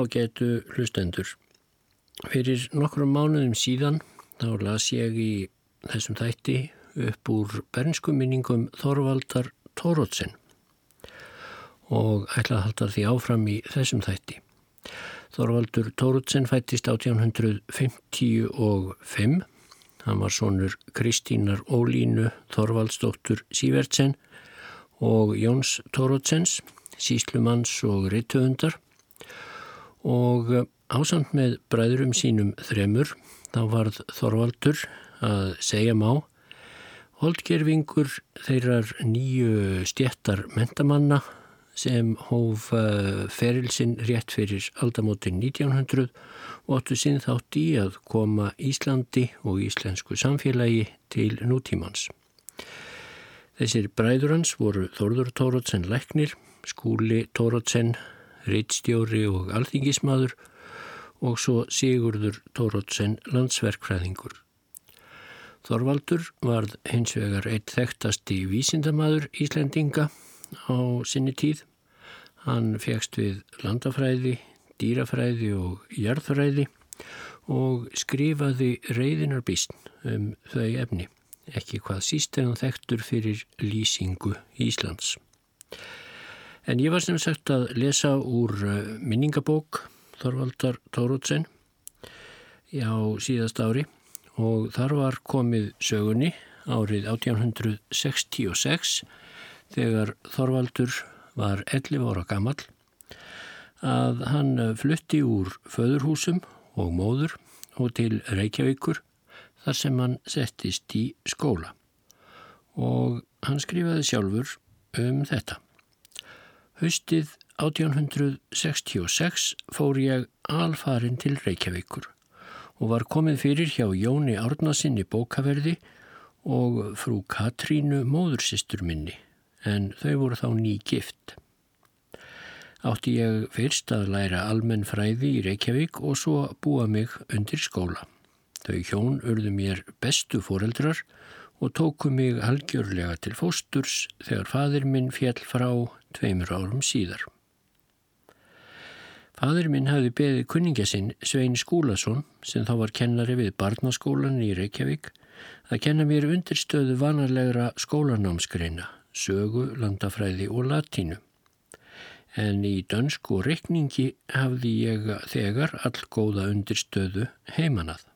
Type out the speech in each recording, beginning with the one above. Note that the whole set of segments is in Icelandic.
á getu hlustendur. Fyrir nokkrum mánuðum síðan þá las ég í þessum þætti upp úr bernskuminningum Þorvaldar Tórótsen og ætla að halda því áfram í þessum þætti. Þorvaldur Tórótsen fættist 1855. Hann var sonur Kristínar Ólínu Þorvaldsdóttur Sývertsen og Jóns Tórótsens, síslumanns og rittöfundar og eh, ásamt með bræðurum sínum þremur þá varð Þorvaldur að segja má holdgerfingur þeirrar nýju stjættar mentamanna sem hóf eh, ferilsinn rétt fyrir aldamótin 1900 og óttu sinn þátt í að koma Íslandi og íslensku samfélagi til nútímans. Þessir bræður hans voru Þorður Tórótsen Læknir, Skúli Tórótsen reittstjóri og alþingismadur og svo Sigurður Tórótsen landsverkfræðingur. Þorvaldur varð hins vegar eitt þekktasti vísindamadur Íslendinga á sinni tíð. Hann fegst við landafræði, dýrafræði og jarðfræði og skrifaði reyðinarbísn um þau efni, ekki hvað síst en hann þekktur fyrir lýsingu Íslands. En ég var sem sagt að lesa úr eh, minningabók Þorvaldar Tórótsen á síðast ári og þar var komið sögunni árið 1866 þegar Þorvaldur var 11 ára gammal að hann flutti úr föðurhúsum og móður og til Reykjavíkur þar sem hann settist í skóla og hann skrifaði sjálfur um þetta. Haustið 1866 fór ég alfarin til Reykjavíkur og var komið fyrir hjá Jóni Árnasinni bókaverði og frú Katrínu móðursistur minni, en þau voru þá ný gift. Átti ég fyrst að læra almenn fræði í Reykjavík og svo búa mig undir skóla. Þau hjón urðu mér bestu foreldrar og tóku mig algjörlega til fósturs þegar fadir minn fjall frá tveimur árum síðar. Fadur minn hafði beðið kunningasinn Svein Skúlason sem þá var kennari við barnaskólan í Reykjavík að kenna mér undirstöðu vanarlegra skólanámskreina, sögu, landafræði og latínu. En í dönsku reikningi hafði ég þegar all góða undirstöðu heimanað.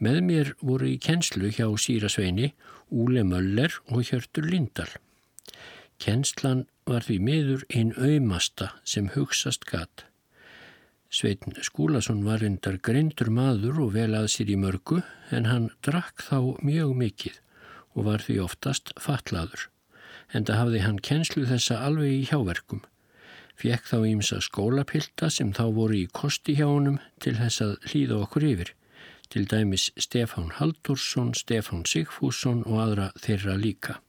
Með mér voru í kennslu hjá Sýra Sveini, Úle Möller og Hjörtur Lindal. Kennslan var því miður einn auðmasta sem hugsast gatt. Sveitn Skúlason var endar greindur maður og vel að sér í mörgu en hann drakk þá mjög mikið og var því oftast fatlaður. En það hafði hann kennslu þessa alveg í hjáverkum. Fjekk þá ímsa skólapilta sem þá voru í kosti hjá honum til þess að hlýða okkur yfir. Til dæmis Stefán Haldursson, Stefán Sigfússon og aðra þeirra líka.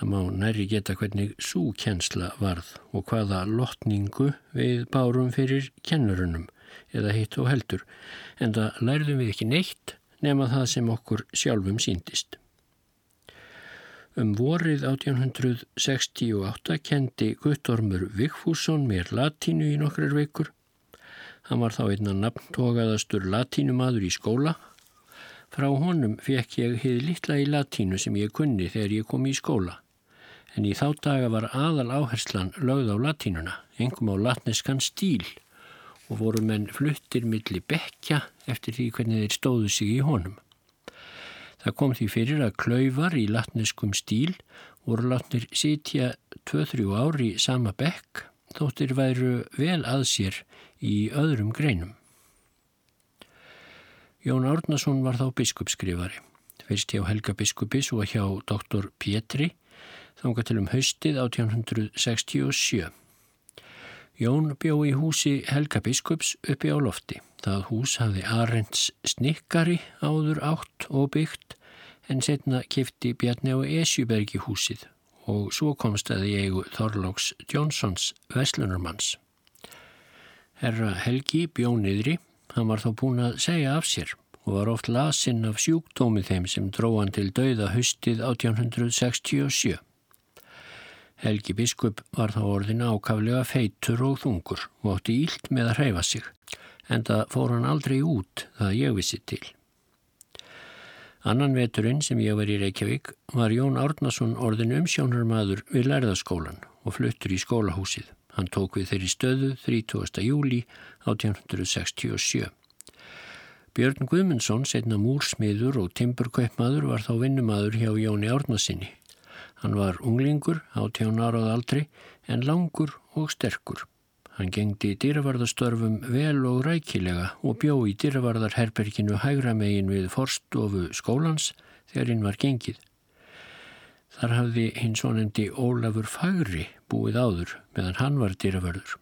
Það má næri geta hvernig súkjensla varð og hvaða lotningu við bárum fyrir kennurunum eða hitt og heldur en það lærðum við ekki neitt nema það sem okkur sjálfum síndist. Um vorið 1868 kendi Guttormur Vigfússon mér latínu í nokkrar veikur. Hann var þá einna nafntogaðastur latínumadur í skóla. Frá honum fekk ég heið litla í latínu sem ég kunni þegar ég kom í skóla en í þá daga var aðal áherslan lögð á latínuna, engum á latneskan stíl og voru menn fluttir millir bekja eftir því hvernig þeir stóðu sig í honum. Það kom því fyrir að klauvar í latneskum stíl voru látnir sitja 2-3 ári í sama bekk þóttir væru vel að sér í öðrum greinum. Jón Árnason var þá biskupskrifari, fyrst hjá Helga biskupis og hjá doktor Pétri þánga til um haustið 1867. Jón bjó í húsi Helga Biskups uppi á lofti. Það hús hafði Arends snikkari áður átt og byggt en setna kifti Bjarni á Esjubergi húsið og svo komst að eigu Þorlóks Jónsons Veslunarmanns. Herra Helgi bjó niðri, hann var þá búin að segja af sér og var oft lasinn af sjúkdómið þeim sem dróðan til dauða haustið 1867. Helgi biskup var þá orðin ákaflega feitur og þungur og átti ílt með að hreyfa sig, en það fór hann aldrei út það ég vissi til. Annan veturinn sem ég var í Reykjavík var Jón Árnason orðin umsjónarmadur við lærðaskólan og fluttur í skólahúsið. Hann tók við þeirri stöðu 30. júli 1867. Björn Guðmundsson, setna múrsmiður og timburkaupmaður, var þá vinnumadur hjá Jóni Árnasinni. Hann var unglingur, átján árað aldri, en langur og sterkur. Hann gengdi dýravarðastörfum vel og rækilega og bjó í dýravarðarherberginu hægra megin við forstofu skólans þegar hinn var gengið. Þar hafði hinn svo nefndi Ólafur Fagri búið áður meðan hann var dýravörður.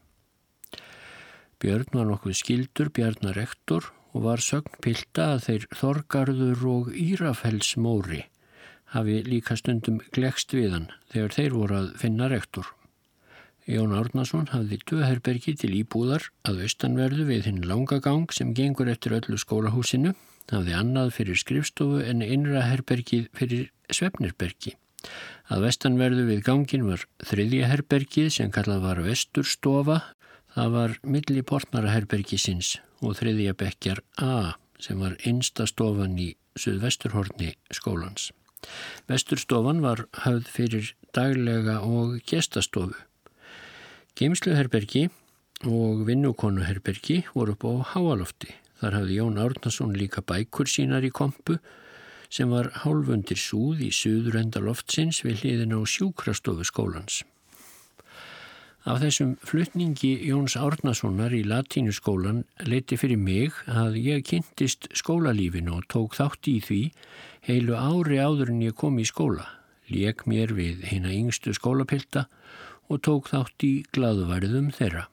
Björn var nokkuð skildur, Bjarnar rektor og var sögn pilda að þeir Þorgarður og Írafels móri hafi líka stundum glekst við hann þegar þeir voru að finna rektor. Jón Árnason hafði döðherbergi til íbúðar að austanverðu við hinn langagang sem gengur eftir öllu skólahúsinu, hafði annað fyrir skrifstofu en innra herbergið fyrir svefnirbergi. Að vestanverðu við gangin var þriðja herbergið sem kallað var vesturstofa, það var milli portnaraherbergisins og þriðja bekkjar A sem var einsta stofan í suðvesturhorni skólans. Vesturstofan var höfð fyrir daglega og gestastofu. Geimsluherbergi og vinnukonuherbergi voru upp á háalofti. Þar hafði Jón Árnason líka bækur sínar í kompu sem var hálfundir súð í suður enda loftsins við hliðin á sjúkrastofu skólans. Af þessum flutningi Jóns Árnasonar í latínuskólan leiti fyrir mig að ég kynntist skólalífinu og tók þátt í því heilu ári áður en ég kom í skóla, leik mér við hérna yngstu skólapilta og tók þátt í gladvarðum þeirra.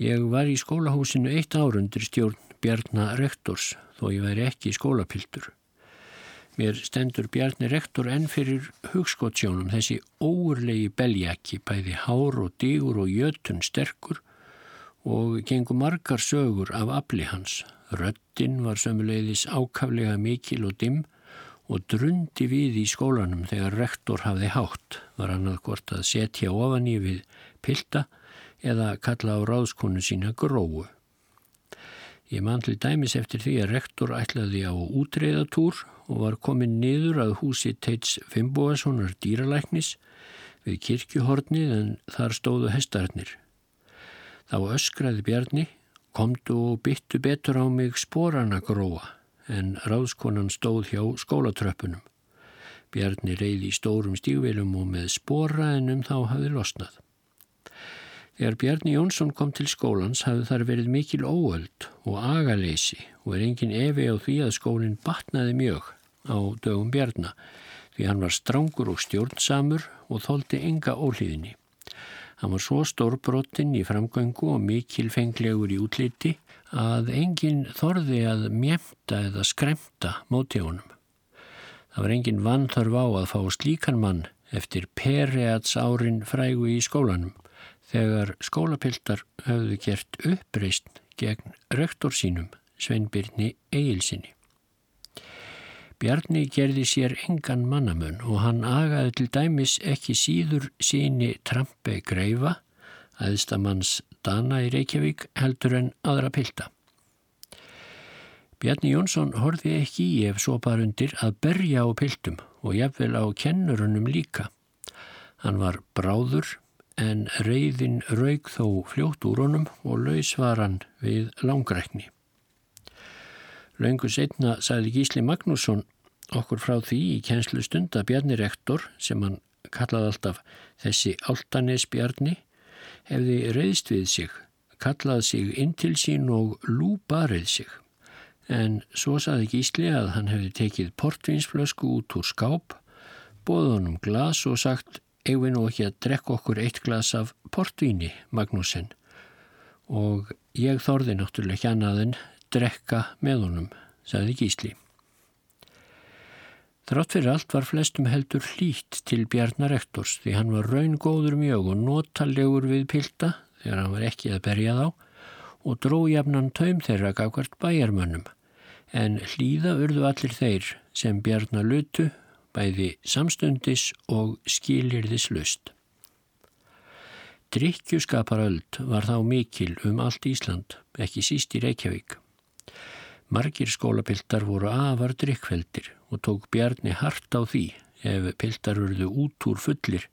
Ég var í skólahúsinu eitt árundir stjórn Bjarnar Rektors þó ég væri ekki skólapiltur. Mér stendur Bjarni rektor enn fyrir hugskottsjónum þessi óurlegi belgjaki, bæði hár og digur og jötun sterkur og gengur margar sögur af afli hans. Röttin var sömuleiðis ákaflega mikil og dimm og drundi við í skólanum þegar rektor hafði hátt, var hann að hvort að setja ofan í við pilda eða kalla á ráðskonu sína gróu. Ég man til dæmis eftir því að rektor ætlaði á útreiðatúr og var komin niður að húsi Teits Fimboassonar dýralæknis við kirkjuhornið en þar stóðu hestarnir. Þá öskraði Bjarni, komdu og byttu betur á mig sporana gróa en ráðskonan stóð hjá skólatröppunum. Bjarni reyði í stórum stígvelum og með spora en um þá hafði losnað. Þegar Bjarni Jónsson kom til skólans hafði þar verið mikil óöld og agaleysi og er engin evi á því að skólinn batnaði mjög á dögum Bjarni því hann var strángur og stjórnsamur og þóldi enga ólíðinni. Hann var svo stórbrotinn í framgöngu og mikil fenglegur í útliti að engin þorði að mjemta eða skremta móti honum. Það var engin vanþörf á að fá slíkan mann eftir perreats árin frægu í skólanum þegar skólapiltar höfðu gert uppreist gegn rektor sínum, Sveinbyrni Egilsinni. Bjarni gerði sér engan mannamun og hann agaði til dæmis ekki síður síni Trampe Greifa, aðstamanns Dana í Reykjavík, heldur en aðra pilta. Bjarni Jónsson horfi ekki í ef svo bara undir að berja á piltum og jafnvel á kennurunum líka. Hann var bráður, en reyðin raug þó fljótt úr honum og laus var hann við langrækni. Laungu setna sagði Gísli Magnússon okkur frá því í kjenslu stund að Bjarni rektor, sem hann kallaði alltaf þessi Altanes Bjarni, hefði reyðst við sig, kallaði sig inn til sín og lúbarið sig. En svo saði Gísli að hann hefði tekið portvinsflösku út úr skáp, bóð honum glas og sagt við nú ekki að drekka okkur eitt glas af portvíni, Magnúsin og ég þorði náttúrulega en drekka með honum, sagði Gísli. Þrátt fyrir allt var flestum heldur hlýtt til Bjarnar Ektors því hann var raungóður mjög og notalegur við pilda þegar hann var ekki að berja þá og drójafnan taum þeirra gafkvært bæjarmönnum en hlýða urðu allir þeir sem Bjarnar lutu bæði samstundis og skilirðis lust. Drikkjuskaparöld var þá mikil um allt Ísland, ekki síst í Reykjavík. Margir skólapiltar voru afar drikkveldir og tók Bjarni hart á því ef piltar urðu út úr fullir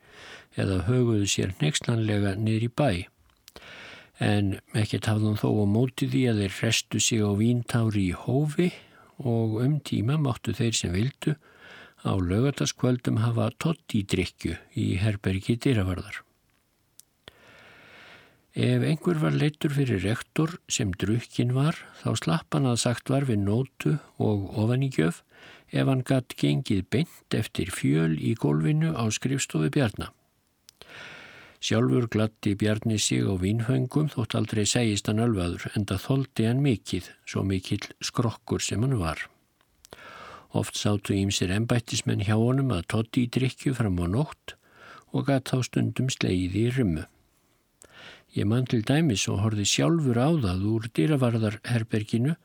eða höguðu sér nexlanlega niður í bæ. En ekkert hafðum þó á móti því að þeir restu sig á víntári í hófi og um tíma máttu þeir sem vildu á lögataskvöldum hafa tott í drikju í herbergi dýravarðar. Ef einhver var leittur fyrir rektor sem drukkin var, þá slapp hann að sagt var við nótu og ofaníkjöf ef hann gatt gengið beint eftir fjöl í gólfinu á skrifstofi Bjarnar. Sjálfur glatti Bjarni sig á vínföngum þótt aldrei segist hann alvaður en það þóldi hann mikill, svo mikill skrokkur sem hann var. Oft sátu ímsir ennbættismenn hjá honum að totti í drikju fram á nótt og gatt þá stundum sleiði í rymmu. Ég mann til dæmis og horfi sjálfur á það úr dýravarðarherberginu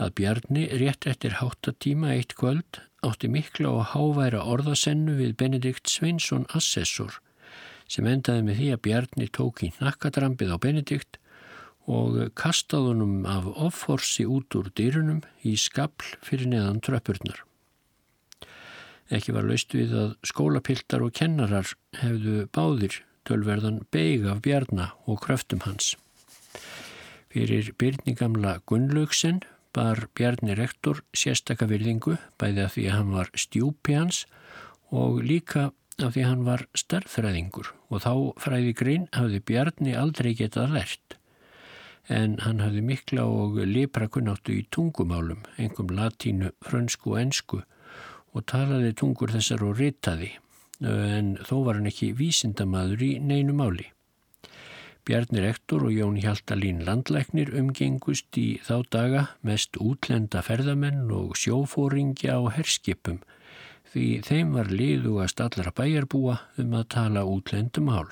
að Bjarni rétt eftir háttatíma eitt kvöld átti mikla og háværa orðasennu við Benedikt Sveinsson assessor sem endaði með því að Bjarni tók í nakkadrampið á Benedikt og kastaðunum af offorsi út úr dýrunum í skabl fyrir neðan tröppurnar. Ekki var laust við að skólapiltar og kennarar hefðu báðir tölverðan beig af bjarna og kröftum hans. Fyrir byrningamla Gunnlaugsen bar Bjarni rektor sérstaka virðingu bæði af því að hann var stjúpi hans og líka af því að hann var starffræðingur og þá fræði grein hafði Bjarni aldrei getað lært. En hann hafði mikla og lipra kunnáttu í tungumálum, engum latínu, frönsku og ensku og talaði tungur þessar og ritaði en þó var hann ekki vísindamadur í neinu máli. Bjarni Rektor og Jón Hjaltalín landlæknir umgengust í þá daga mest útlenda ferðamenn og sjófóringja á herskipum því þeim var liðugast allra bæjarbúa um að tala útlendum hál.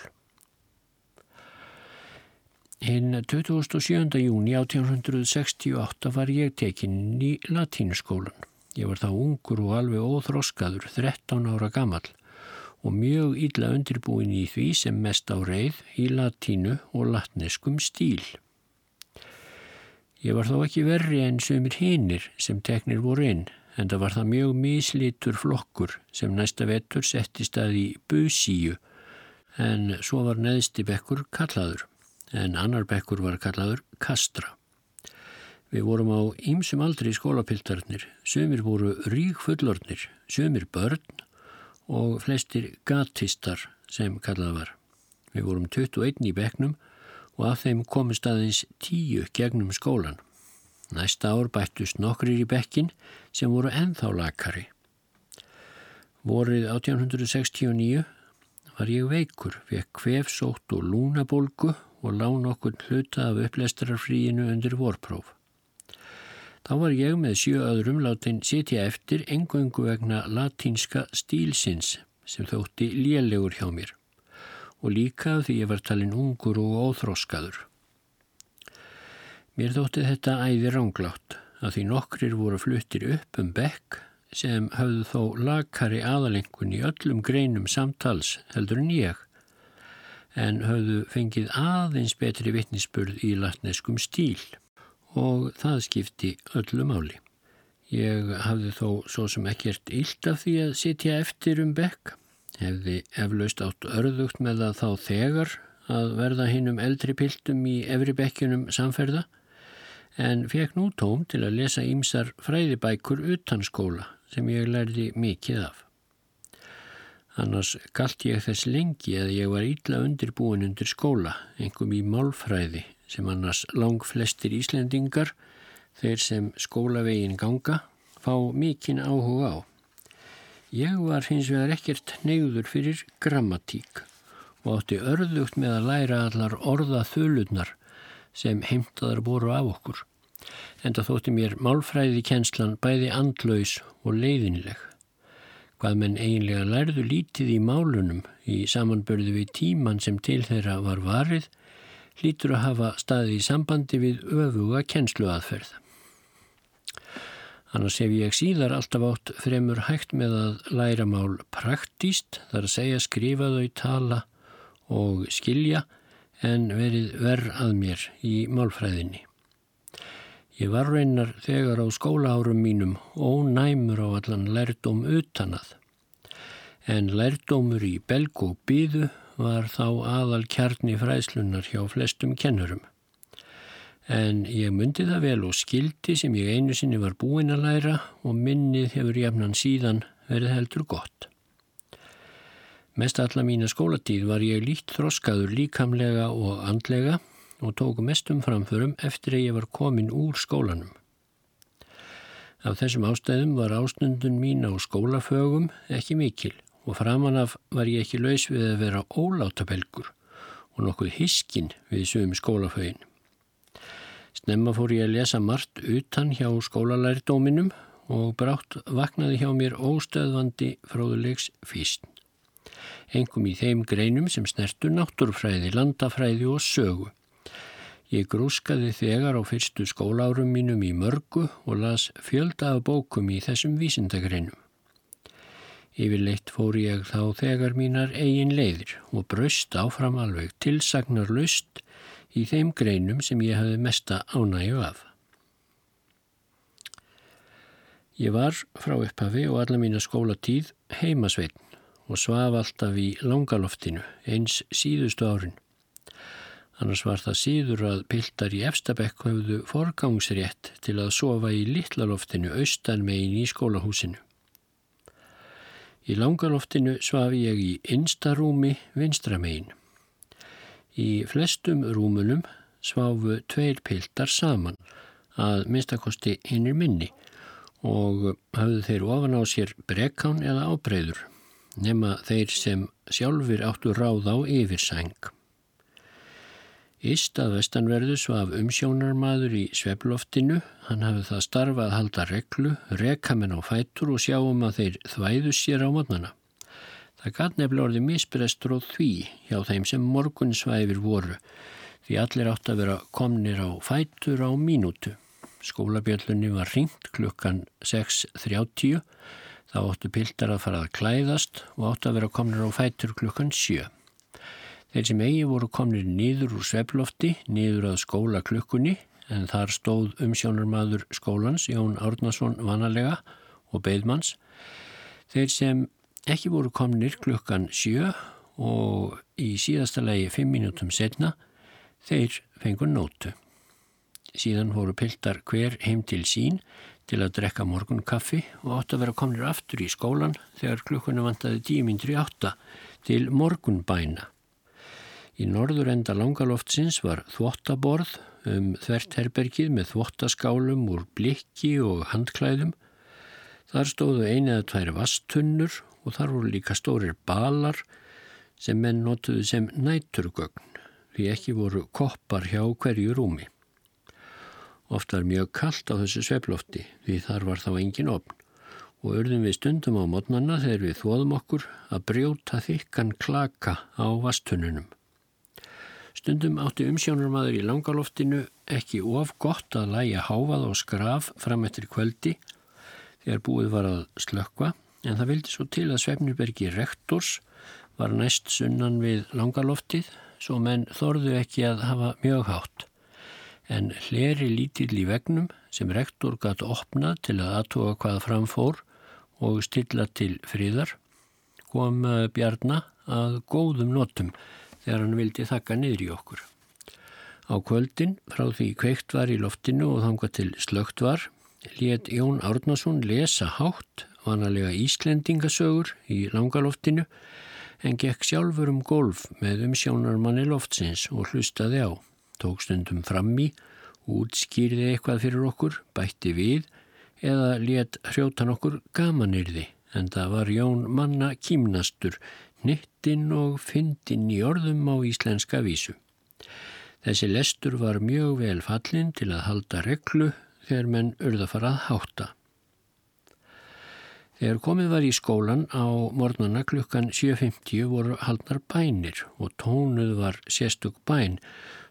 Hinn 27. júni 1868 var ég tekinn í latínuskólan. Ég var þá ungur og alveg óþroskaður, 13 ára gammal og mjög illa undirbúin í því sem mest á reið í latínu og latneskum stíl. Ég var þó ekki verri en sömur hinnir sem teknir voru inn, en það var það mjög mislítur flokkur sem næsta vettur setti stað í busíu, en svo var neðsti bekkur kallaður, en annar bekkur var kallaður kastra. Við vorum á ýmsum aldri skólapiltarnir, sömur voru rík fullornir, sömur börn og flestir gatistar sem kallað var. Við vorum 21 í beknum og af þeim komist aðeins 10 gegnum skólan. Næsta ár bættust nokkrir í bekkin sem voru enþá lakari. Vorið 1869 var ég veikur, vekk kvefsótt og lúnabolgu og lán okkur hluta af upplestrarfríinu undir vorpróf. Þá var ég með sjö öðrum látin sitja eftir engöngu vegna latínska stílsins sem þótti lélegur hjá mér og líka því ég var talin ungur og óþróskaður. Mér þótti þetta æði ránglátt að því nokkrir voru fluttir upp um bekk sem hafðu þó lagkari aðalengun í öllum greinum samtals heldur en ég en hafðu fengið aðeins betri vittnisspurð í latneskum stíl og það skipti öllu máli. Ég hafði þó svo sem ekkert illt af því að sitja eftir um bekk, hefði eflaust átt örðugt með það þá þegar að verða hinn um eldri piltum í efri bekkjunum samferða, en fekk nú tóm til að lesa ímsar fræðibækur utan skóla sem ég lærði mikið af. Annars galt ég þess lengi að ég var ítla undirbúin undir skóla, engum í málfræði sem annars lang flestir Íslendingar, þeir sem skólavegin ganga, fá mikinn áhuga á. Ég var hins vegar ekkert neyður fyrir grammatík og átti örðugt með að læra allar orða þölurnar sem heimtaðar voru af okkur. En það þótti mér málfræði kjenslan bæði andlaus og leiðinileg. Hvað menn eiginlega lærðu lítið í málunum í samanbörðu við tíman sem til þeirra var varið hlýtur að hafa staði í sambandi við öfuga kennsluaðferð. Annars hef ég síðar alltaf átt fremur hægt með að læra mál praktíst, þar að segja skrifa þau, tala og skilja en verið verð að mér í málfræðinni. Ég var reynar þegar á skólaárum mínum ónæmur á allan lærdóm utanað, en lærdómur í belg og býðu var þá aðal kjarni fræðslunar hjá flestum kennurum. En ég myndi það vel og skildi sem ég einu sinni var búinn að læra og minnið hefur jafnan síðan verið heldur gott. Mest alla mína skólatíð var ég lít þroskaður líkamlega og andlega og tóku mestum framförum eftir að ég var komin úr skólanum. Af þessum ástæðum var ástundun mín á skólafögum ekki mikil og framanaf var ég ekki laus við að vera ólátabelgur og nokkuð hiskin við sögum skólafögin. Snemma fór ég að lesa margt utan hjá skólalærdóminum og brátt vaknaði hjá mér óstöðvandi fróðulegs físn. Engum í þeim greinum sem snertu náttúrfræði, landafræði og sögu. Ég grúskaði þegar á fyrstu skólárum mínum í mörgu og las fjölda af bókum í þessum vísindagreinum. Yfirleitt fór ég þá þegar mínar eigin leiðir og braust áfram alveg tilsagnar lust í þeim greinum sem ég hafði mesta ánægju af. Ég var frá upphafi og alla mína skólatíð heimasveitn og svaf alltaf í langaloftinu eins síðustu árin. Annars var það síður að piltar í Efstabekk höfðu forgangsrétt til að sofa í litlaloftinu austan megin í skólahúsinu. Í langaloftinu svaf ég í instarúmi vinstramegin. Í flestum rúmunum svafu tveir piltar saman að minnstakosti hinnir minni og hafðu þeir ofan á sér brekkán eða ábreyður nema þeir sem sjálfur áttu ráð á yfirsæng. Íst að vestanverðu svaf umsjónarmadur í svefloftinu, hann hafði það starfa að halda reglu, reka menn á fætur og sjá um að þeir þvæðu sér á mótnana. Það gæt nefnilega orði misbrestur og því hjá þeim sem morgunsvæfir voru, því allir átt að vera komnir á fætur á mínútu. Skólabjöllunni var ringt klukkan 6.30, þá óttu piltar að fara að klæðast og átt að vera komnir á fætur klukkan 7. Þeir sem eigi voru komnir nýður úr sveplofti, nýður að skóla klukkunni en þar stóð umsjónarmadur skólans Jón Árnason vanalega og beigðmanns. Þeir sem ekki voru komnir klukkan sjö og í síðasta lagi fimm mínútum setna, þeir fengur nótu. Síðan voru piltar hver heim til sín til að drekka morgun kaffi og átt að vera komnir aftur í skólan þegar klukkunni vantaði tímindri átta til morgun bæna. Í norður enda langaloftsins var þvottaborð um þvert herbergið með þvottaskálum úr blikki og handklæðum. Þar stóðu eini eða tvær vastunnur og þar voru líka stórir balar sem menn notuðu sem næturgögn því ekki voru koppar hjá hverju rúmi. Ofta er mjög kallt á þessu sveplofti því þar var þá engin opn og urðum við stundum á mótnanna þegar við þóðum okkur að brjóta þykkan klaka á vastununum. Stundum átti umsjónarmadur í langaloftinu ekki of gott að læja háfað og skraf fram eftir kvöldi þegar búið var að slökka en það vildi svo til að Svefnirbergi rektors var næst sunnan við langaloftið svo menn þorðu ekki að hafa mjög hátt. En hleri lítill í vegnum sem rektor gæti opna til að aðtóa hvað framfór og stilla til fríðar kom Bjarnar að góðum notum þegar hann vildi þakka niður í okkur. Á kvöldin, frá því kveikt var í loftinu og þanga til slögt var, let Jón Árnason lesa hátt, vanalega Íslendingasögur í langaloftinu, en gekk sjálfur um golf með umsjónarmanni loftsins og hlustaði á, tók stundum fram í, útskýrði eitthvað fyrir okkur, bætti við eða let hrjótan okkur gamanirði, en það var Jón manna kýmnastur hnittinn og fyndinn í orðum á íslenska vísu. Þessi lestur var mjög vel fallin til að halda reglu þegar menn urða fara að hátta. Þegar komið var í skólan á mornana klukkan 7.50 voru haldnar bænir og tónuð var sérstök bæn,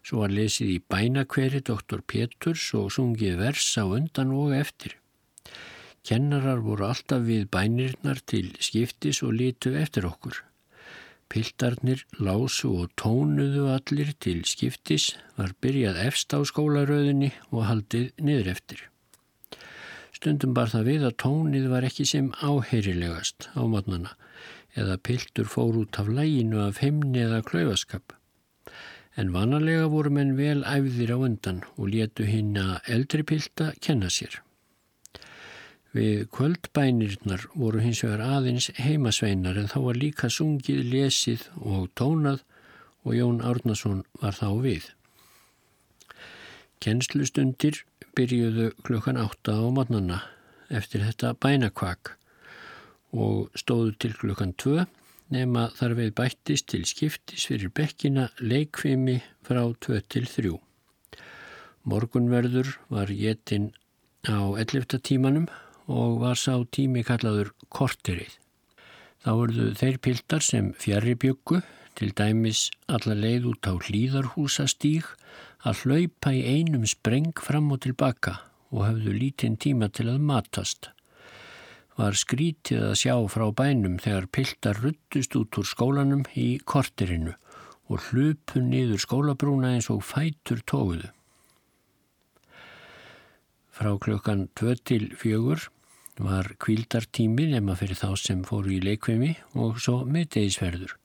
svo var lesið í bænakveri doktor Peturs og sungið vers á undan og eftir. Kennarar voru alltaf við bænirnar til skiptis og litu eftir okkur. Piltarnir lásu og tónuðu allir til skiptis var byrjað efst á skólaröðinni og haldið niður eftir. Stundum bar það við að tónið var ekki sem áheyrilegast á matnana eða piltur fór út af læginu af heimni eða klaufaskap. En vanalega voru menn vel æfðir á undan og létu hinn að eldri pilta kenna sér. Við kvöldbænirnar voru hins vegar aðeins heimasveinar en þá var líka sungið, lesið og tónað og Jón Árnason var þá við. Kennslustundir byrjuðu klukkan átta á mótnana eftir þetta bænakvak og stóðu til klukkan tvö nema þar við bættist til skiptis fyrir bekkina leikfimi frá tvö til þrjú. Morgunverður var getinn á 11. tímanum og var sá tími kallaður korterið. Þá verðu þeir piltar sem fjari byggu til dæmis alla leið út á hlýðarhúsastíg að hlaupa í einum spreng fram og tilbaka og hafðu lítinn tíma til að matast. Var skrítið að sjá frá bænum þegar piltar ruttust út úr skólanum í korterinu og hlupu niður skólabrúna eins og fætur tóguðu. Frá klukkan 2 til 4 var kvildartími nema fyrir þá sem fóru í leikvimi og svo miðdegisverður.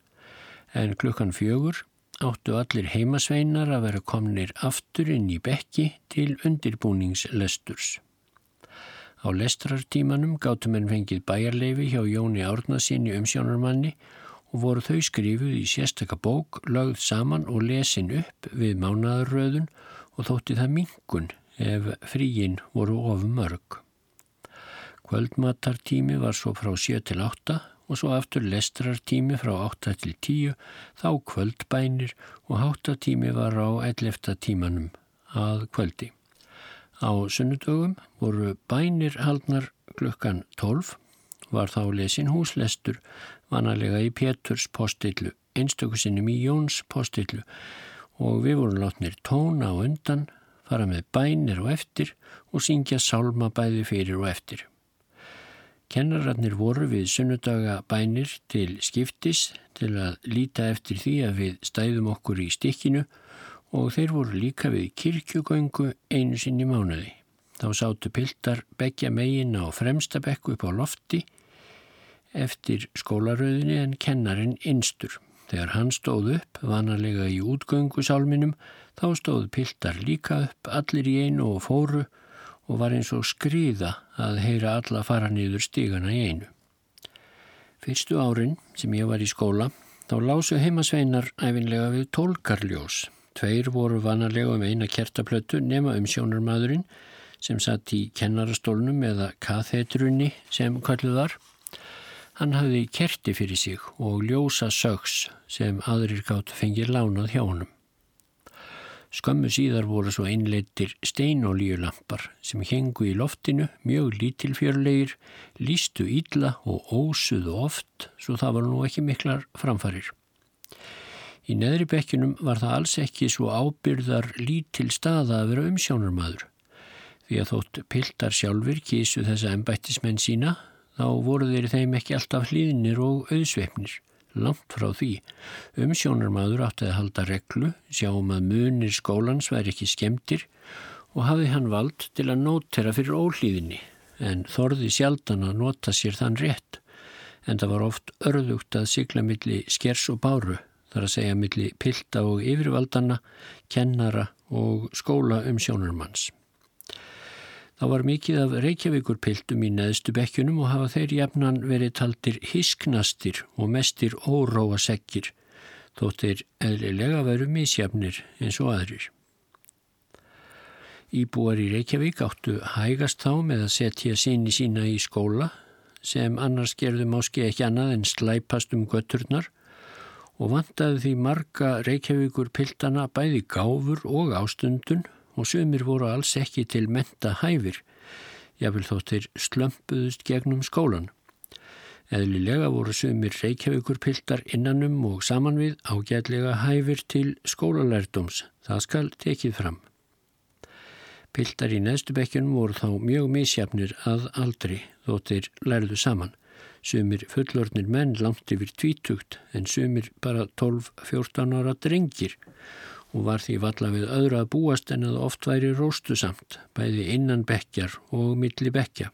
En klukkan 4 áttu allir heimasveinar að vera komnir aftur inn í bekki til undirbúningslesturs. Á lestrartímanum gáttum en fengið bæjarleifi hjá Jóni Árnasinni umsjónarmanni og voru þau skrifuð í sérstakka bók, lögð saman og lesin upp við mánadarröðun og þótti það mingun ef fríin voru of mörg. Kvöldmatartími var svo frá 7 til 8 og svo aftur lestrartími frá 8 til 10, þá kvöldbænir og háttatími var á 11. tímanum að kvöldi. Á sunnudögum voru bænir haldnar klukkan 12, var þá lesin húslestur vanalega í Péturs postillu, einstökusinnum í Jóns postillu og við vorum látnir tóna á undan, fara með bænir og eftir og syngja sálmabæði fyrir og eftir. Kennararnir voru við sunnudaga bænir til skiptis til að líta eftir því að við stæðum okkur í stikkinu og þeir voru líka við kirkjugöngu einu sinni mánuði. Þá sátu piltar begja megin á fremsta bekku upp á lofti eftir skólaröðinni en kennarin instur. Þegar hann stóð upp, vanalega í útgöngu sálminum, þá stóð piltar líka upp allir í einu og fóru og var eins og skriða að heyra alla fara niður stígana í einu. Fyrstu árin sem ég var í skóla þá lásu heimasveinar æfinlega við tólkarljós. Tveir voru vanarlega um eina kertaplötu nema um sjónarmadurinn sem satt í kennarastólnum eða kathetrunni sem kalluð var. Hann hafði kerti fyrir sig og ljósa sögs sem aðrir gátt fengið lánað hjá honum. Skömmu síðar voru svo einleitir steinolíulampar sem hengu í loftinu, mjög lítilfjörlegir, lístu ílla og ósuðu oft, svo það var nú ekki miklar framfarir. Í neðri bekkinum var það alls ekki svo ábyrðar lítil staða að vera umsjónarmadur. Því að þótt piltar sjálfur kísu þessa embættismenn sína, þá voru þeir þeim ekki alltaf hlýðinir og auðsveifnir langt frá því. Umsjónarmadur átti að halda reglu, sjáum að munir skólans væri ekki skemdir og hafði hann vald til að nótera fyrir ólíðinni en þorði sjaldan að nota sér þann rétt en það var oft örðugt að sigla milli skers og báru þar að segja milli pilda og yfirvaldana, kennara og skóla umsjónarmanns. Það var mikið af Reykjavíkurpiltum í neðstu bekkjunum og hafa þeir jafnan verið taldir hisknastir og mestir óróa sekkir, þótt þeir eðlilega veru misjafnir eins og aðrir. Íbúar í Reykjavík áttu hægast þá með að setja síni sína í skóla sem annars gerðum áski ekki annað en slæpast um götturnar og vantaði því marga Reykjavíkur piltana bæði gáfur og ástundun og sumir voru alls ekki til menta hæfir, jáfnvel þóttir slömpuðust gegnum skólan. Eðlilega voru sumir reykjavíkur piltar innanum og saman við ágætlega hæfir til skólalærdums, það skal tekið fram. Piltar í neðstubekkjunum voru þá mjög misjafnir að aldri þóttir lærðu saman. Sumir fullornir menn langt yfir tvítugt en sumir bara 12-14 ára drengir og var því valla við öðru að búast en að oft væri róstu samt, bæði innan bekkjar og milli bekkja.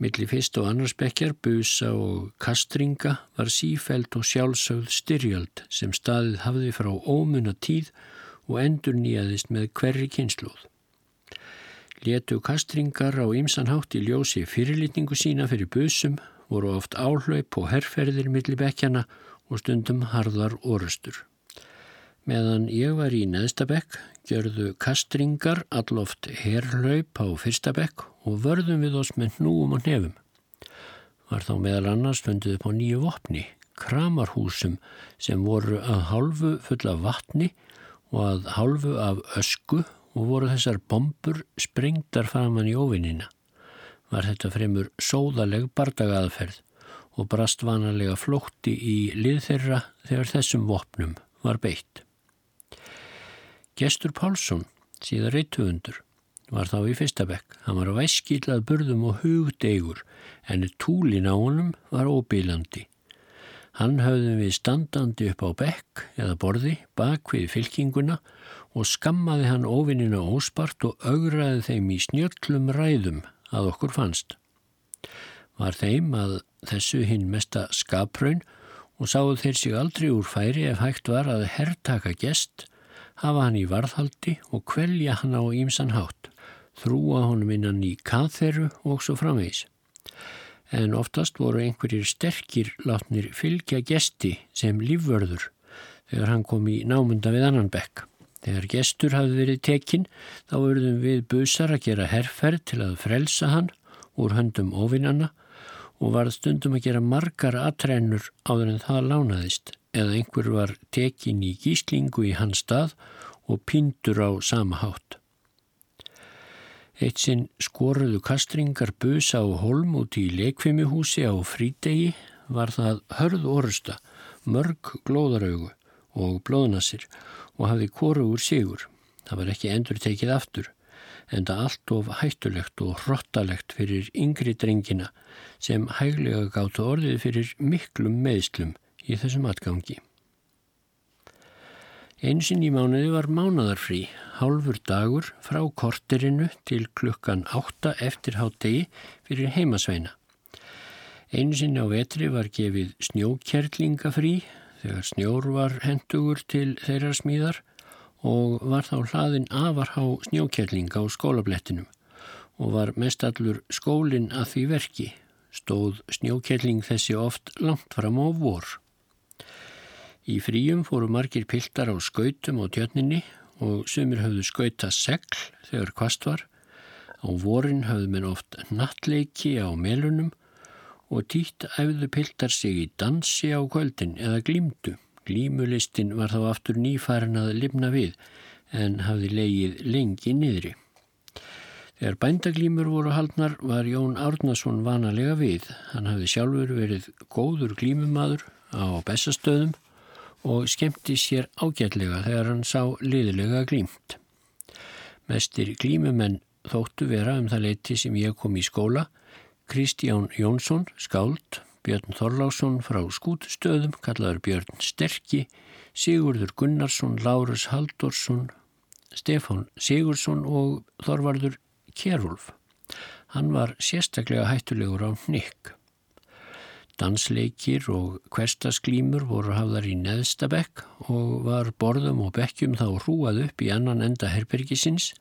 Milli fyrst og annars bekkjar, busa og kastringa var sífælt og sjálfsögð styrjöld sem staðið hafði frá ómunna tíð og endur nýjaðist með hverri kynsluð. Letu kastringar á ymsanhátt í ljósi fyrirlitningu sína fyrir busum, voru oft áhlaup og herrferðir milli bekkjana og stundum harðar orustur. Meðan ég var í neðstabekk gjörðu kastringar alloft herrlaup á fyrstabekk og vörðum við oss með hnúum og nefum. Var þá meðal annars fundið upp á nýju vopni, kramarhúsum sem voru að hálfu fulla vatni og að hálfu af ösku og voru þessar bombur sprengtar framann í óvinnina. Var þetta fremur sóðaleg bardagaðferð og brast vanalega flótti í lið þeirra þegar þessum vopnum var beitt. Gestur Pálsson, síðan reittuundur, var þá í fyrsta bekk. Hann var væskilað burðum og hugdegur en túlin á honum var óbílandi. Hann höfðum við standandi upp á bekk eða borði bak við fylkinguna og skammaði hann óvinnina óspart og augraði þeim í snjöllum ræðum að okkur fannst. Var þeim að þessu hinn mesta skapraun og sáðu þeir sig aldrei úr færi ef hægt var að herrtaka gest, hafa hann í varðhaldi og kvelja hann á ímsan hátt þrúa honum innan í katheru og svo framvegs. En oftast voru einhverjir sterkir látnir fylgja gesti sem lífvörður þegar hann kom í námunda við annan bekk. Þegar gestur hafði verið tekinn þá verðum við busar að gera herrferð til að frelsa hann úr höndum ofinnanna og var stundum að gera margar atrennur áður en það lánaðist eða einhver var tekinn í gíslingu í hans stað og pindur á sama hátt. Eitt sinn skoruðu kastringar busa á holm út í leikfimihúsi á frídegi var það hörð orusta, mörg glóðaraugu og blóðnassir og hafði koru úr sigur. Það var ekki endur tekið aftur en það allt of hættulegt og hrottalegt fyrir yngri drengina sem hæglega gáttu orðið fyrir miklum meðslum í þessum atgangi. Einsinn í mánuði var mánadarfrí, hálfur dagur frá korterinu til klukkan átta eftir hátegi fyrir heimasveina. Einsinn á vetri var gefið snjókjerlingafrí þegar snjór var hendugur til þeirra smíðar og var þá hlaðin afarhá snjókjerlinga á skólablettinum og var mestallur skólinn að því verki, stóð snjókjerling þessi oft langt fram á vor. Í fríum fóru margir piltar á skautum og tjötninni og sumir höfðu skauta segl þegar kvast var. Á vorin höfðu menn oft nattleiki á melunum og títt æfðu piltar sig í dansi á kvöldin eða glímdu. Glímulistin var þá aftur nýfærin að limna við en hafði leigið lengi niðri. Þegar bændaglímur voru haldnar var Jón Árnason vanalega við. Hann hafði sjálfur verið góður glímumadur á bestastöðum og skemmti sér ágætlega þegar hann sá liðilega glýmt. Mestir glýmumenn þóttu vera um það leiti sem ég kom í skóla, Kristján Jónsson, skáld, Björn Þorlásson frá skútustöðum, kallaður Björn Sterki, Sigurður Gunnarsson, Lárus Haldorsson, Stefán Sigursson og Þorvarður Kjærulf. Hann var sérstaklega hættulegur á Nikk. Dansleikir og hverstasklímur voru hafðar í neðstabekk og var borðum og bekkjum þá hrúað upp í annan enda herbergisins.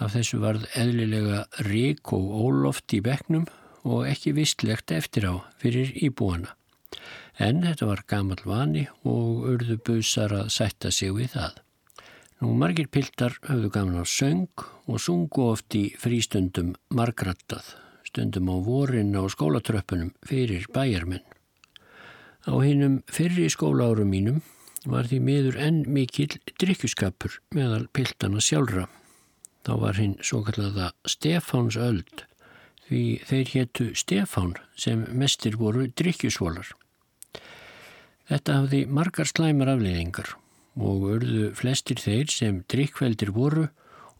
Af þessu varð eðlilega rík og óloft í bekknum og ekki vistlegt eftir á fyrir íbúana. En þetta var gamal vani og urðu busar að sætta sig við það. Nú margir piltar höfðu gaman á söng og sungu oft í frístundum margrattað stundum á vorin á skólatröppunum fyrir bæjarmenn. Á hinnum fyrri skólaárum mínum var því miður enn mikill drikkjuskapur meðal piltana sjálfra. Þá var hinn svo kallaða Stefáns öld því þeir héttu Stefán sem mestir voru drikkjusvolar. Þetta hafði margar slæmar afleiðingar og örðu flestir þeir sem drikkveldir voru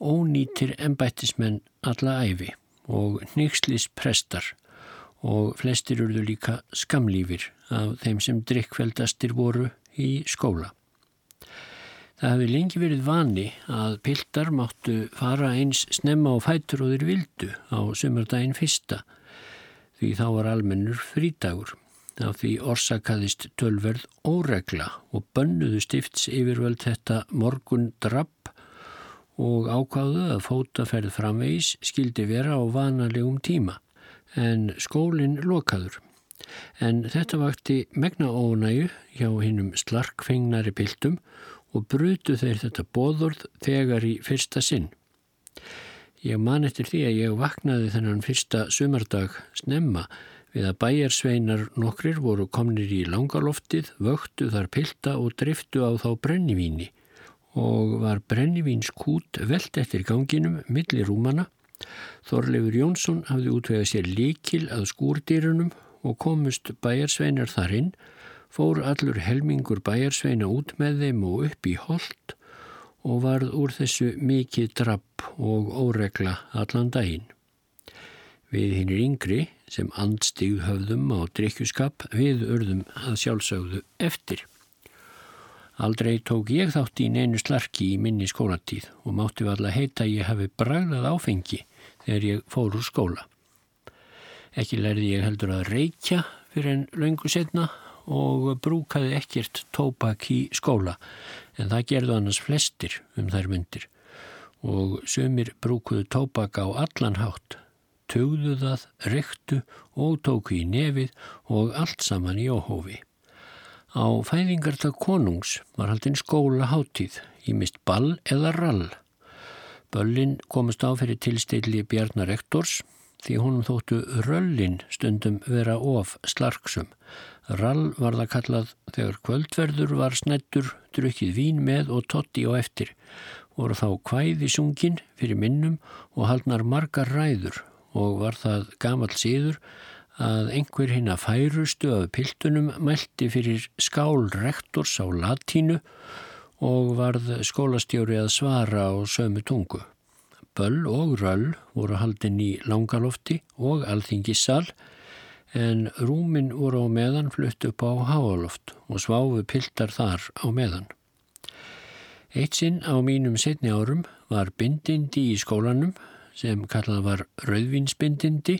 ónýtir ennbættismenn alla æfi og nýkslis prestar og flestir urðu líka skamlífir af þeim sem drikkveldastir voru í skóla. Það hefði lengi verið vani að piltar máttu fara eins snemma á fætur og þeir vildu á sömurdaginn fyrsta því þá var almennur frítagur. Af því orsakaðist tölverð óregla og bönnuðu stifts yfirvöld þetta morgun drapp og ákváðu að fótaferð framvegis skildi vera á vanalegum tíma en skólinn lokaður. En þetta vakti megna ónægu hjá hinnum slarkfengnari piltum og brutu þeir þetta bóðorð þegar í fyrsta sinn. Ég man eftir því að ég vaknaði þennan fyrsta sumardag snemma við að bæjarsveinar nokkrir voru komnir í langaloftið, vöktu þar pilta og driftu á þá brennivíni og var brennivíns kút veld eftir ganginum millir rúmana. Þorleifur Jónsson hafði útvegað sér líkil að skúrdýrunum og komust bæjarsveinar þar inn fór allur helmingur bæjarsveina út með þeim og upp í hold og varð úr þessu mikið drapp og óregla allan daginn. Við hinnir yngri sem andstíð höfðum á drikkjuskap við urðum að sjálfsögðu eftir. Aldrei tók ég þátt í neinu slarki í minni skólatíð og mátti valla heita að ég hafi bragðað áfengi þegar ég fór úr skóla. Ekki lærði ég heldur að reykja fyrir en laungu setna og brúkaði ekkert tópak í skóla en það gerðu annars flestir um þær myndir og sömur brúkuðu tópak á allan hátt, tögðu það, rektu og tóku í nefið og allt saman í óhófi. Á fæðingartak konungs var haldinn skóla háttíð í mist ball eða rall. Böllin komast á fyrir tilstilli Bjarnar Ektors því honum þóttu röllin stundum vera of slarksum Rall var það kallað þegar kvöldverður var snettur, drukkið vín með og totti á eftir. Voru þá kvæði sungin fyrir minnum og haldnar margar ræður og var það gamal síður að einhver hinn að færustu af piltunum mælti fyrir skál rektors á latínu og varð skólastjóri að svara á sömu tungu. Böll og röll voru haldin í langalofti og alþingissal en rúmin voru á meðan flutt upp á háaloft og sváfu piltar þar á meðan. Eitt sinn á mínum setni árum var bindindi í skólanum sem kallað var rauðvinsbindindi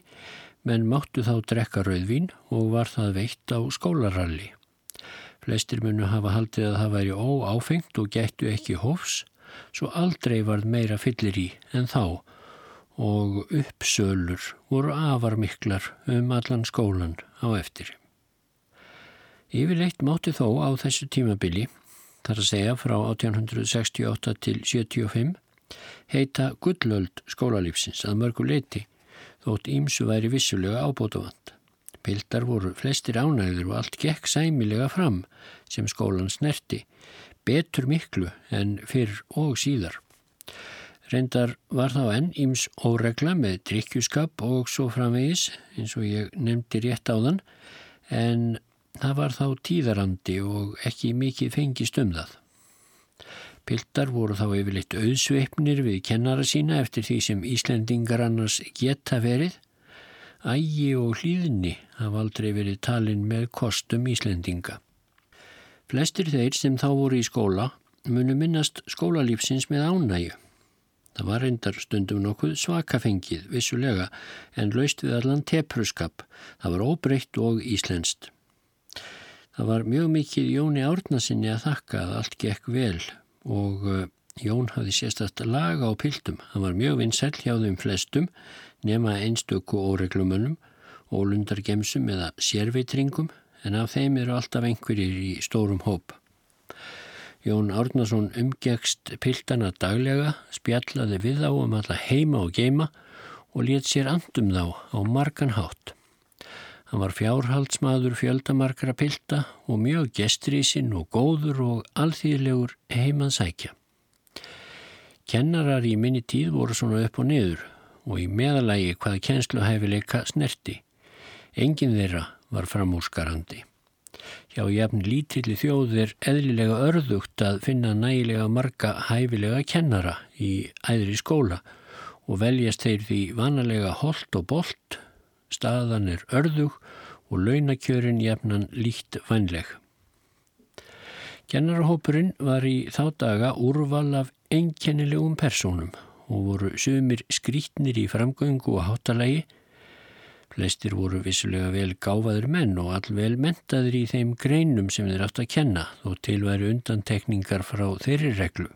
menn máttu þá drekka rauðvin og var það veitt á skólaralli. Flestir munu hafa haldið að það væri óáfengt og gættu ekki hófs svo aldrei var meira fyllir í en þá og uppsölur voru afar miklar um allan skólan á eftir. Yfirleitt mátti þó á þessu tímabili, þar að segja frá 1868 til 75, heita gullöld skólalífsins að mörgu leiti, þótt ímsu væri vissulega ábótavand. Pildar voru flestir ánægður og allt gekk sæmilega fram sem skólan snerti, betur miklu en fyrr og síðar. Reyndar var þá enn íms óregla með drikkjuskap og svo framvegis eins og ég nefndi rétt á þann en það var þá tíðarandi og ekki mikið fengist um það. Piltar voru þá yfirleitt auðsveipnir við kennara sína eftir því sem Íslendingar annars geta verið. Ægi og hlýðinni hafa aldrei verið talin með kostum Íslendinga. Flestir þeir sem þá voru í skóla munu minnast skólalífsins með ánægu. Það var reyndar stundum nokkuð svakafengið, vissulega, en laust við allan tepruskap. Það var óbreytt og íslenskt. Það var mjög mikið Jóni Árnasinni að þakka að allt gekk vel og uh, Jón hafði sérstast laga á piltum. Það var mjög vinsæl hjá þeim flestum, nema einstöku óreglumönnum, ólundargemsum eða sérveitringum, en af þeim eru alltaf einhverjir í stórum hóp. Jón Árnason umgegst piltana daglega, spjallaði við þá um alla heima og geima og let sér andum þá á margan hátt. Hann var fjárhaldsmaður fjöldamarkra pilta og mjög gestrísinn og góður og alþýðlegur heimansækja. Kennarar í minni tíð voru svona upp og niður og í meðalagi hvaða kennsluhæfileika snerti. Engin þeirra var framúsgarandi. Hjá jafn lítilli þjóð er eðlilega örðugt að finna nægilega marga hæfilega kennara í æðri skóla og veljast þeir því vanalega holt og bolt staðan er örðug og launakjörin jefnan líkt vænleg. Kennarahópurinn var í þá daga úrval af einkennilegum personum og voru sumir skrítnir í framgöngu og hátalagi. Flestir voru vissulega vel gáfaður menn og allvel mentaður í þeim greinum sem þeir átt að kenna þó tilværi undantekningar frá þeirri reglu.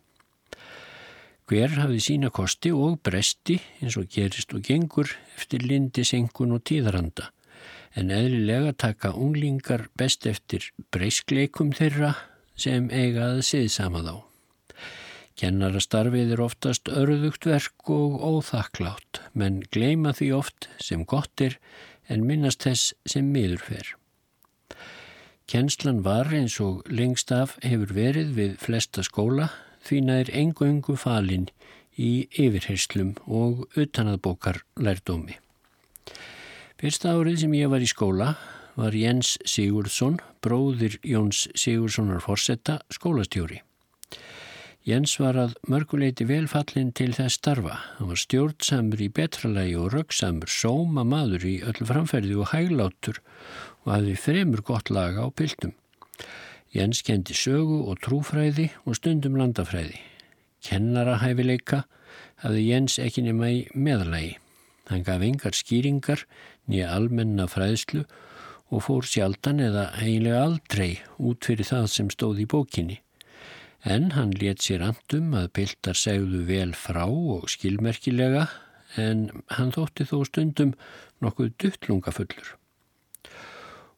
Hver hafði sína kosti og bresti eins og gerist og gengur eftir lindi, senkun og tíðaranda en eðlilega taka unglingar best eftir breyskleikum þeirra sem eigaði siðsama þá. Kennarastarfið er oftast örðugt verk og óþakklátt, menn gleima því oft sem gott er en minnast þess sem miður fer. Kennslan var eins og lengst af hefur verið við flesta skóla því nær engu-engu falin í yfirherslum og utanaðbókar lærdómi. Fyrsta árið sem ég var í skóla var Jens Sigurdsson, bróðir Jóns Sigurssonar Forsetta, skólastjóri. Jens var að mörguleiti velfallin til þess starfa. Hann var stjórnsamur í betralagi og röggsamur, sóma maður í öll framferði og hæglátur og hafði fremur gott laga á piltum. Jens kendi sögu og trúfræði og stundum landafræði. Kennarahæfileika hafði Jens ekki nema í meðalagi. Hann gaf engar skýringar nýja almenna fræðslu og fór sjaldan eða eiginlega aldrei út fyrir það sem stóð í bókinni. En hann let sér andum að piltar segðu vel frá og skilmerkilega en hann þótti þó stundum nokkuð duttlungafullur.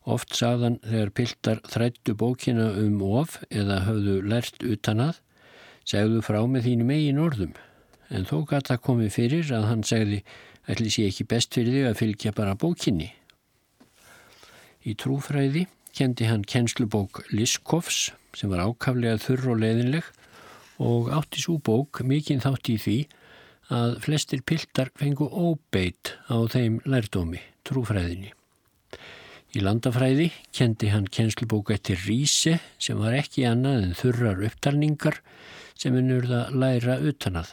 Oft sagðan þegar piltar þrættu bókina um of eða höfðu lært utan að, segðu frá með þínu megin orðum. En þó gata komið fyrir að hann segði, ætli sé ekki best fyrir þig að fylgja bara bókinni. Í trúfræði kendi hann kennslubók Liskovs sem var ákaflega þurr og leiðinleg og átti svo bók mikinn þátt í því að flestir piltar fengu óbeitt á þeim lærdómi, trúfræðinni. Í landafræði kendi hann kennslubók eftir Ríse sem var ekki annað en þurrar upptalningar sem unnurða læra utanað.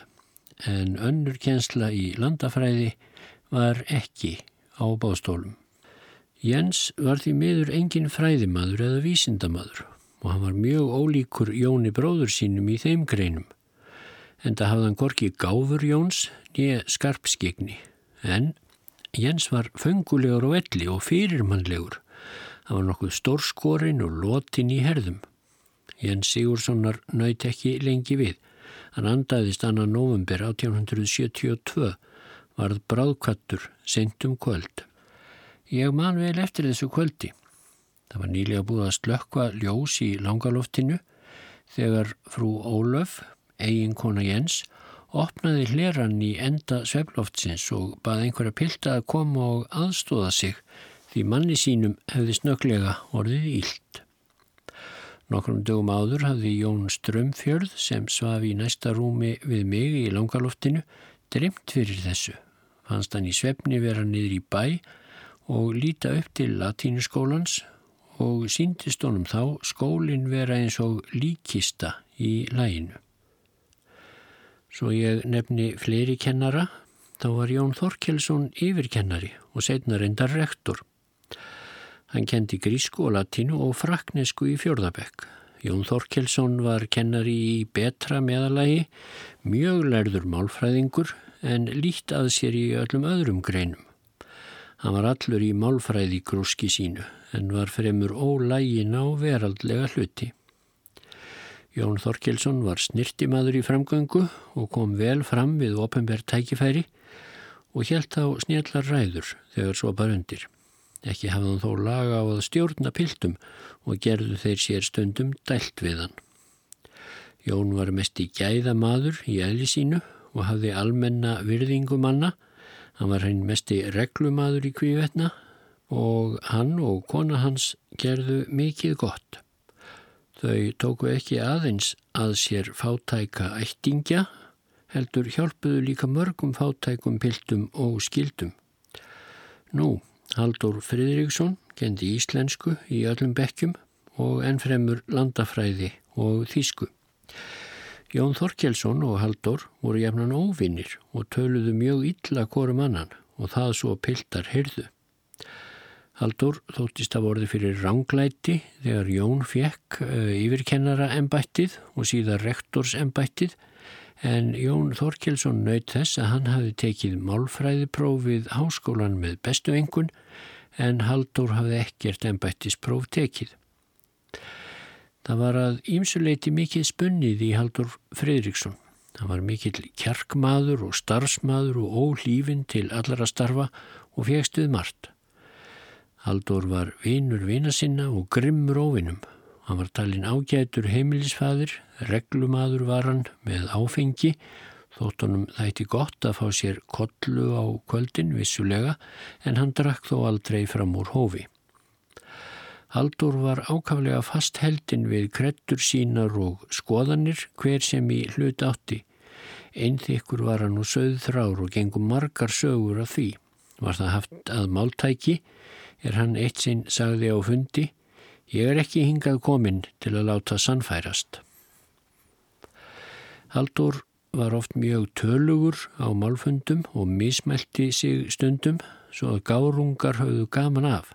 En önnur kennsla í landafræði var ekki á bástólum. Jens var því miður engin fræðimaður eða vísindamaður og hann var mjög ólíkur Jóni bróður sínum í þeim greinum. En það hafði hann gorki gáfur Jóns nýja skarpskegni. En Jens var fengulegur og elli og fyrirmannlegur. Hann var nokkuð stórskorinn og lotin í herðum. Jens Sigurssonar nöyt ekki lengi við. Hann andaðist annan november 1872, varð bráðkvattur, sentum kvöld. Ég man vel eftir þessu kvöldi. Það var nýlega búið að slökkva ljós í langaloftinu þegar frú Ólöf, eigin kona Jens, opnaði hleran í enda svefloftsins og baði einhverja pilda að koma og aðstóða sig því manni sínum hefði snöglega orðið ílt. Nokkrum dögum áður hafði Jón Strömfjörð sem svaf í næsta rúmi við mig í langaloftinu dremt fyrir þessu. Fannst hann í svefni vera niður í bæ og líta upp til latínuskólans og síndist honum þá skólin vera eins og líkista í læginu. Svo ég nefni fleiri kennara, þá var Jón Þorkelsson yfirkennari og setna reyndar rektor. Hann kendi grísku og latínu og fraknesku í fjörðabekk. Jón Þorkelsson var kennari í betra meðalagi, mjög lærður málfræðingur en lít að sér í öllum öðrum greinum. Hann var allur í málfræði grúski sínu en var fremur ólægin á veraldlega hluti. Jón Þorkelsson var snirtimaður í framgöngu og kom vel fram við ofinbært tækifæri og helt á snjallar ræður þegar svo bara undir. Ekki hafði hann þó laga á að stjórna piltum og gerðu þeir sér stundum dælt við hann. Jón var mest í gæða maður í eðli sínu og hafði almenna virðingumanna Hann var henn mesti reglumadur í kvívetna og hann og kona hans gerðu mikið gott. Þau tóku ekki aðeins að sér fátæka ættingja, heldur hjálpuðu líka mörgum fátækum piltum og skildum. Nú, Haldur Fridriksson kendi íslensku í öllum bekkjum og ennfremur landafræði og þýsku. Jón Þorkjelsson og Haldur voru jafnan óvinnir og töluðu mjög illa korum annan og það svo piltar heyrðu. Haldur þóttist að vorði fyrir ránglæti þegar Jón fekk eh, yfirkennara embættið og síðan rektors embættið en Jón Þorkelsson naut þess að hann hafi tekið málfræðiprófið háskólan með bestu engun en Haldur hafði ekkert embættispróf tekið. Það var að ímsuleiti mikið spunnið í Haldur Fredriksson. Það var mikill kjarkmaður og starfsmaður og ólífin til allara starfa og fegstuð margt. Haldur var vinur vina sinna og grimmur óvinnum. Hann var talin ágætur heimilisfæðir, reglumadur var hann með áfengi, þótt honum þætti gott að fá sér kollu á kvöldin vissulega en hann drakk þó aldrei fram úr hófi. Haldur var ákaflega fast heldin við krettur sínar og skoðanir hver sem í hlut átti. Einþykkur var hann og söð þrár og gengum margar sögur af því. Var það haft að máltæki er hann eitt sinn sagði á fundi Ég er ekki hingað kominn til að láta sannfærast. Haldur var oft mjög tölugur á málfundum og mismelti sig stundum svo að gárungar hafðu gaman af.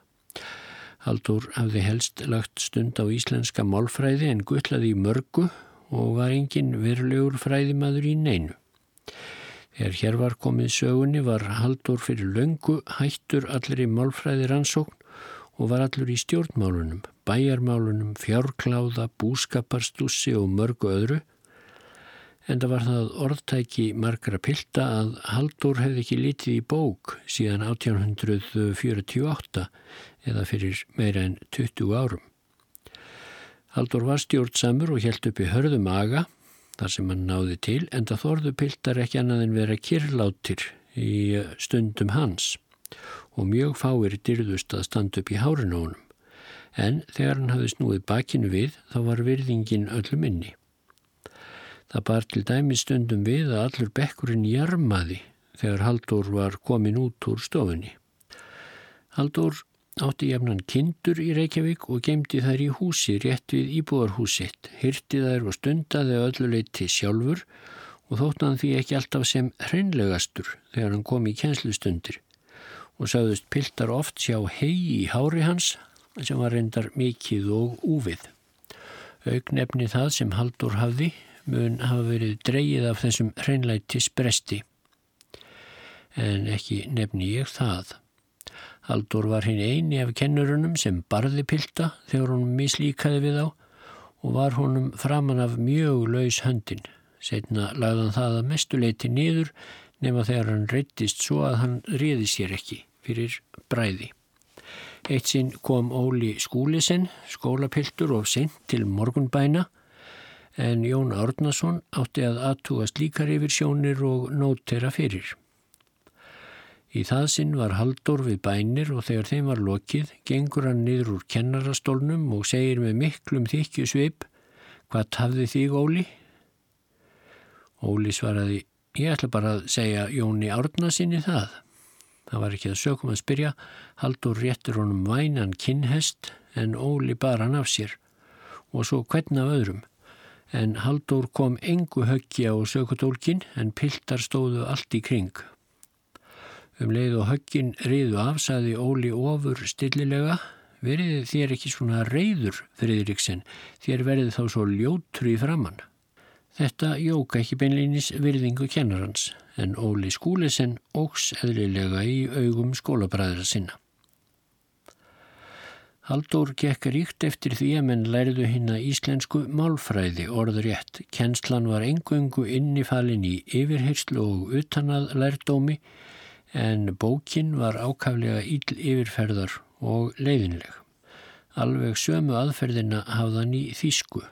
Haldur hafði helst lagt stund á íslenska málfræði en gullaði í mörgu og var engin virðlegur fræðimaður í neinu. Þegar hér var komið sögunni var Haldur fyrir löngu hættur allir í málfræði rannsókn og var allur í stjórnmálunum, bæjarmálunum, fjárkláða, búskaparstussi og mörgu öðru. En það var það orðtæki margra pilda að Haldur hefði ekki litið í bók síðan 1848 eða fyrir meira en 20 árum. Haldur var stjórnsamur og helt upp í hörðum aga þar sem hann náði til en það þorðu piltar ekki annað en vera kirlátir í stundum hans og mjög fáir dyrðust að standa upp í hárinu honum. En þegar hann hafði snúið bakinu við þá var virðingin öllum inni. Það bar til dæmi stundum við að allur bekkurinn jarmaði þegar Haldur var komin út úr stofunni. Haldur átti jafnan kindur í Reykjavík og gemdi þær í húsi rétt við íbúarhúsitt, hyrti þær og stundaði ölluleiti sjálfur og þótt hann því ekki alltaf sem hreinlegastur þegar hann kom í kjenslustundir og sagðust piltar oft sjá hei í hári hans sem var reyndar mikið og úvið. Augnefni það sem Haldur hafði mun hafa verið dreyið af þessum hreinleitis bresti en ekki nefni ég það. Haldur var hinn eini af kennurunum sem barði pilta þegar honum mislíkaði við á og var honum framann af mjög laus höndin. Setna lagðan það að mestuleiti niður nema þegar hann reyttist svo að hann riði sér ekki fyrir bræði. Eitt sinn kom Óli Skúlisen, skólapiltur og sent til morgunbæna en Jón Árnason átti að aðtúast líkar yfir sjónir og nótera fyrir. Í það sinn var Haldur við bænir og þegar þeim var lokið gengur hann niður úr kennarastólnum og segir með miklum þykju sveip Hvað tafði þig Óli? Óli svaraði Ég ætla bara að segja Jóni Árna sinni það. Það var ekki að sökum að spyrja Haldur réttur honum vænan kinnhest en Óli bar hann af sér og svo hvern af öðrum en Haldur kom engu höggja á sökutólkin en piltar stóðu allt í kring Um leið og höggin riðu af, saði Óli ofur stillilega, verið þér ekki svona reyður, Friðriksen, þér verið þá svo ljóttur í framann. Þetta jóka ekki beinleinis virðingu kennarans, en Óli Skúlisen ógs eðlilega í augum skólabræðra sinna. Haldur gekk ríkt eftir því að menn læriðu hinn að íslensku málfræði orður rétt. Kennslan var engungu innifalinn í yfirherslu og utanað lærdómi en bókin var ákaflega íll yfirferðar og leiðinleg. Alveg sömu aðferðina hafðan í þýsku.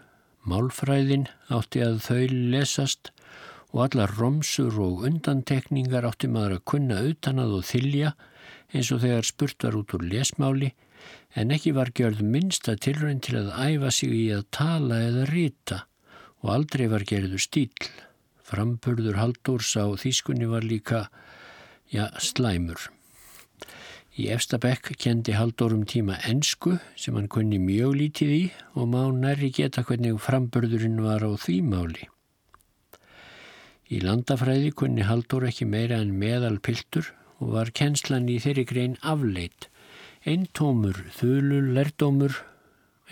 Málfræðin átti að þau lesast og allar romsur og undantekningar átti maður að kunna utanað og þylja eins og þegar spurt var út úr lesmáli en ekki var gjörð minnsta tilrönd til að æfa sig í að tala eða rita og aldrei var gerður stíl. Framburður Haldórs á þýskunni var líka ja, slæmur. Í Efstabekk kendi Halldórum tíma ensku sem hann kunni mjög lítið í og má næri geta hvernig frambörðurinn var á því máli. Í landafræði kunni Halldór ekki meira en meðal piltur og var kennslan í þeirri grein afleitt Eintómur þulu lerdómur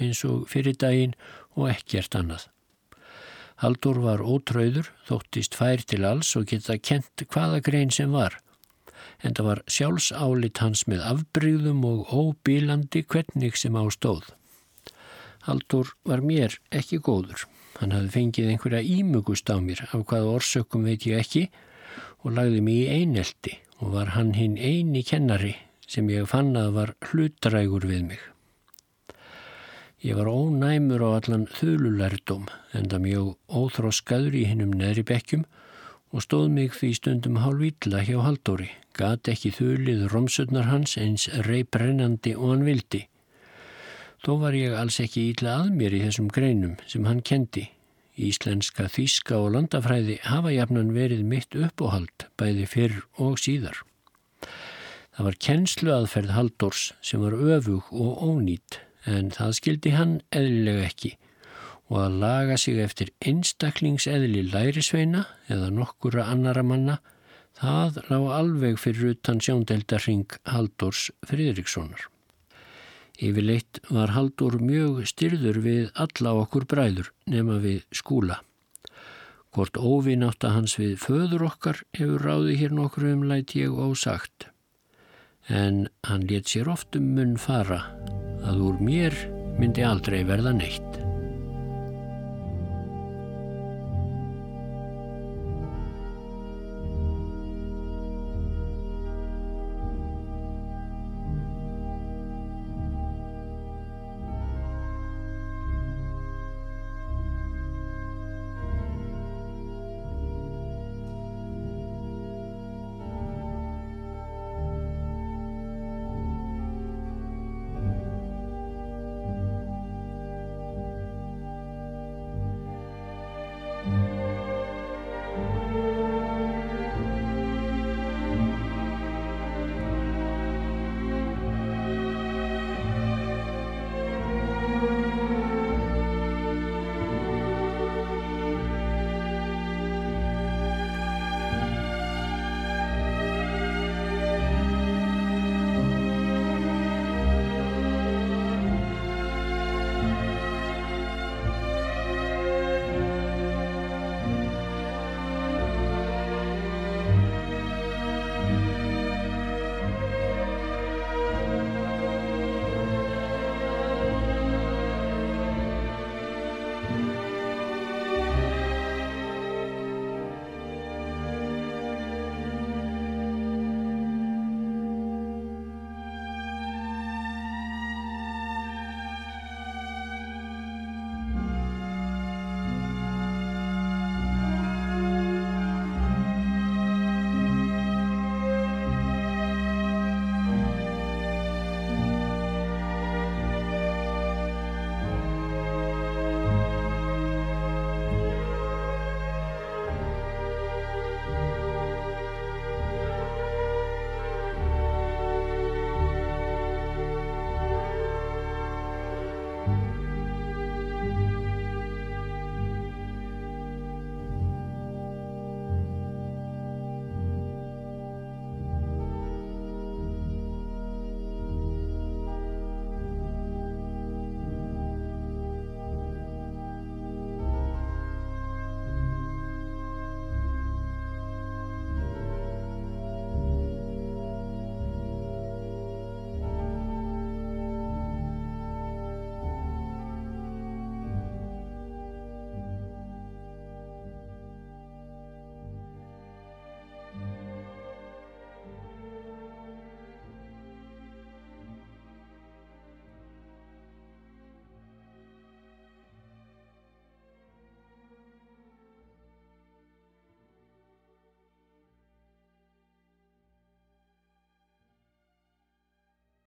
eins og fyrir daginn og ekkert annað. Haldur var ótröður, þóttist fær til alls og geta kent hvaða grein sem var. En það var sjálfsálit hans með afbríðum og óbílandi hvernig sem á stóð. Haldur var mér ekki góður. Hann hafði fengið einhverja ímugust á mér, af hvaða orsökum veit ég ekki, og lagði mig í einelti og var hann hinn eini kennari sem ég fann að var hlutrægur við mig. Ég var ónæmur á allan þululærdum en það mjög óþróskaður í hinnum neðri bekkjum og stóð mig því stundum hálf illa hjá Haldóri. Gat ekki þulið romsutnar hans eins rey brennandi og hann vildi. Þó var ég alls ekki ítla að mér í þessum greinum sem hann kendi. Íslenska, þíska og landafræði hafa jafnan verið mitt uppóhald bæði fyrr og síðar. Það var kennslu aðferð Haldórs sem var öfug og ónýtt en það skildi hann eðlilega ekki og að laga sig eftir einstaklingseðli lærisveina eða nokkura annara manna, það lág alveg fyrir utan sjóndeldarring Haldórs Fridrikssonar. Yfirleitt var Haldur mjög styrður við alla okkur bræður nema við skúla. Hvort óvináta hans við föður okkar hefur ráði hér nokkur umlætt ég ósagt. En hann let sér oft um munn fara að úr mér myndi aldrei verða neitt.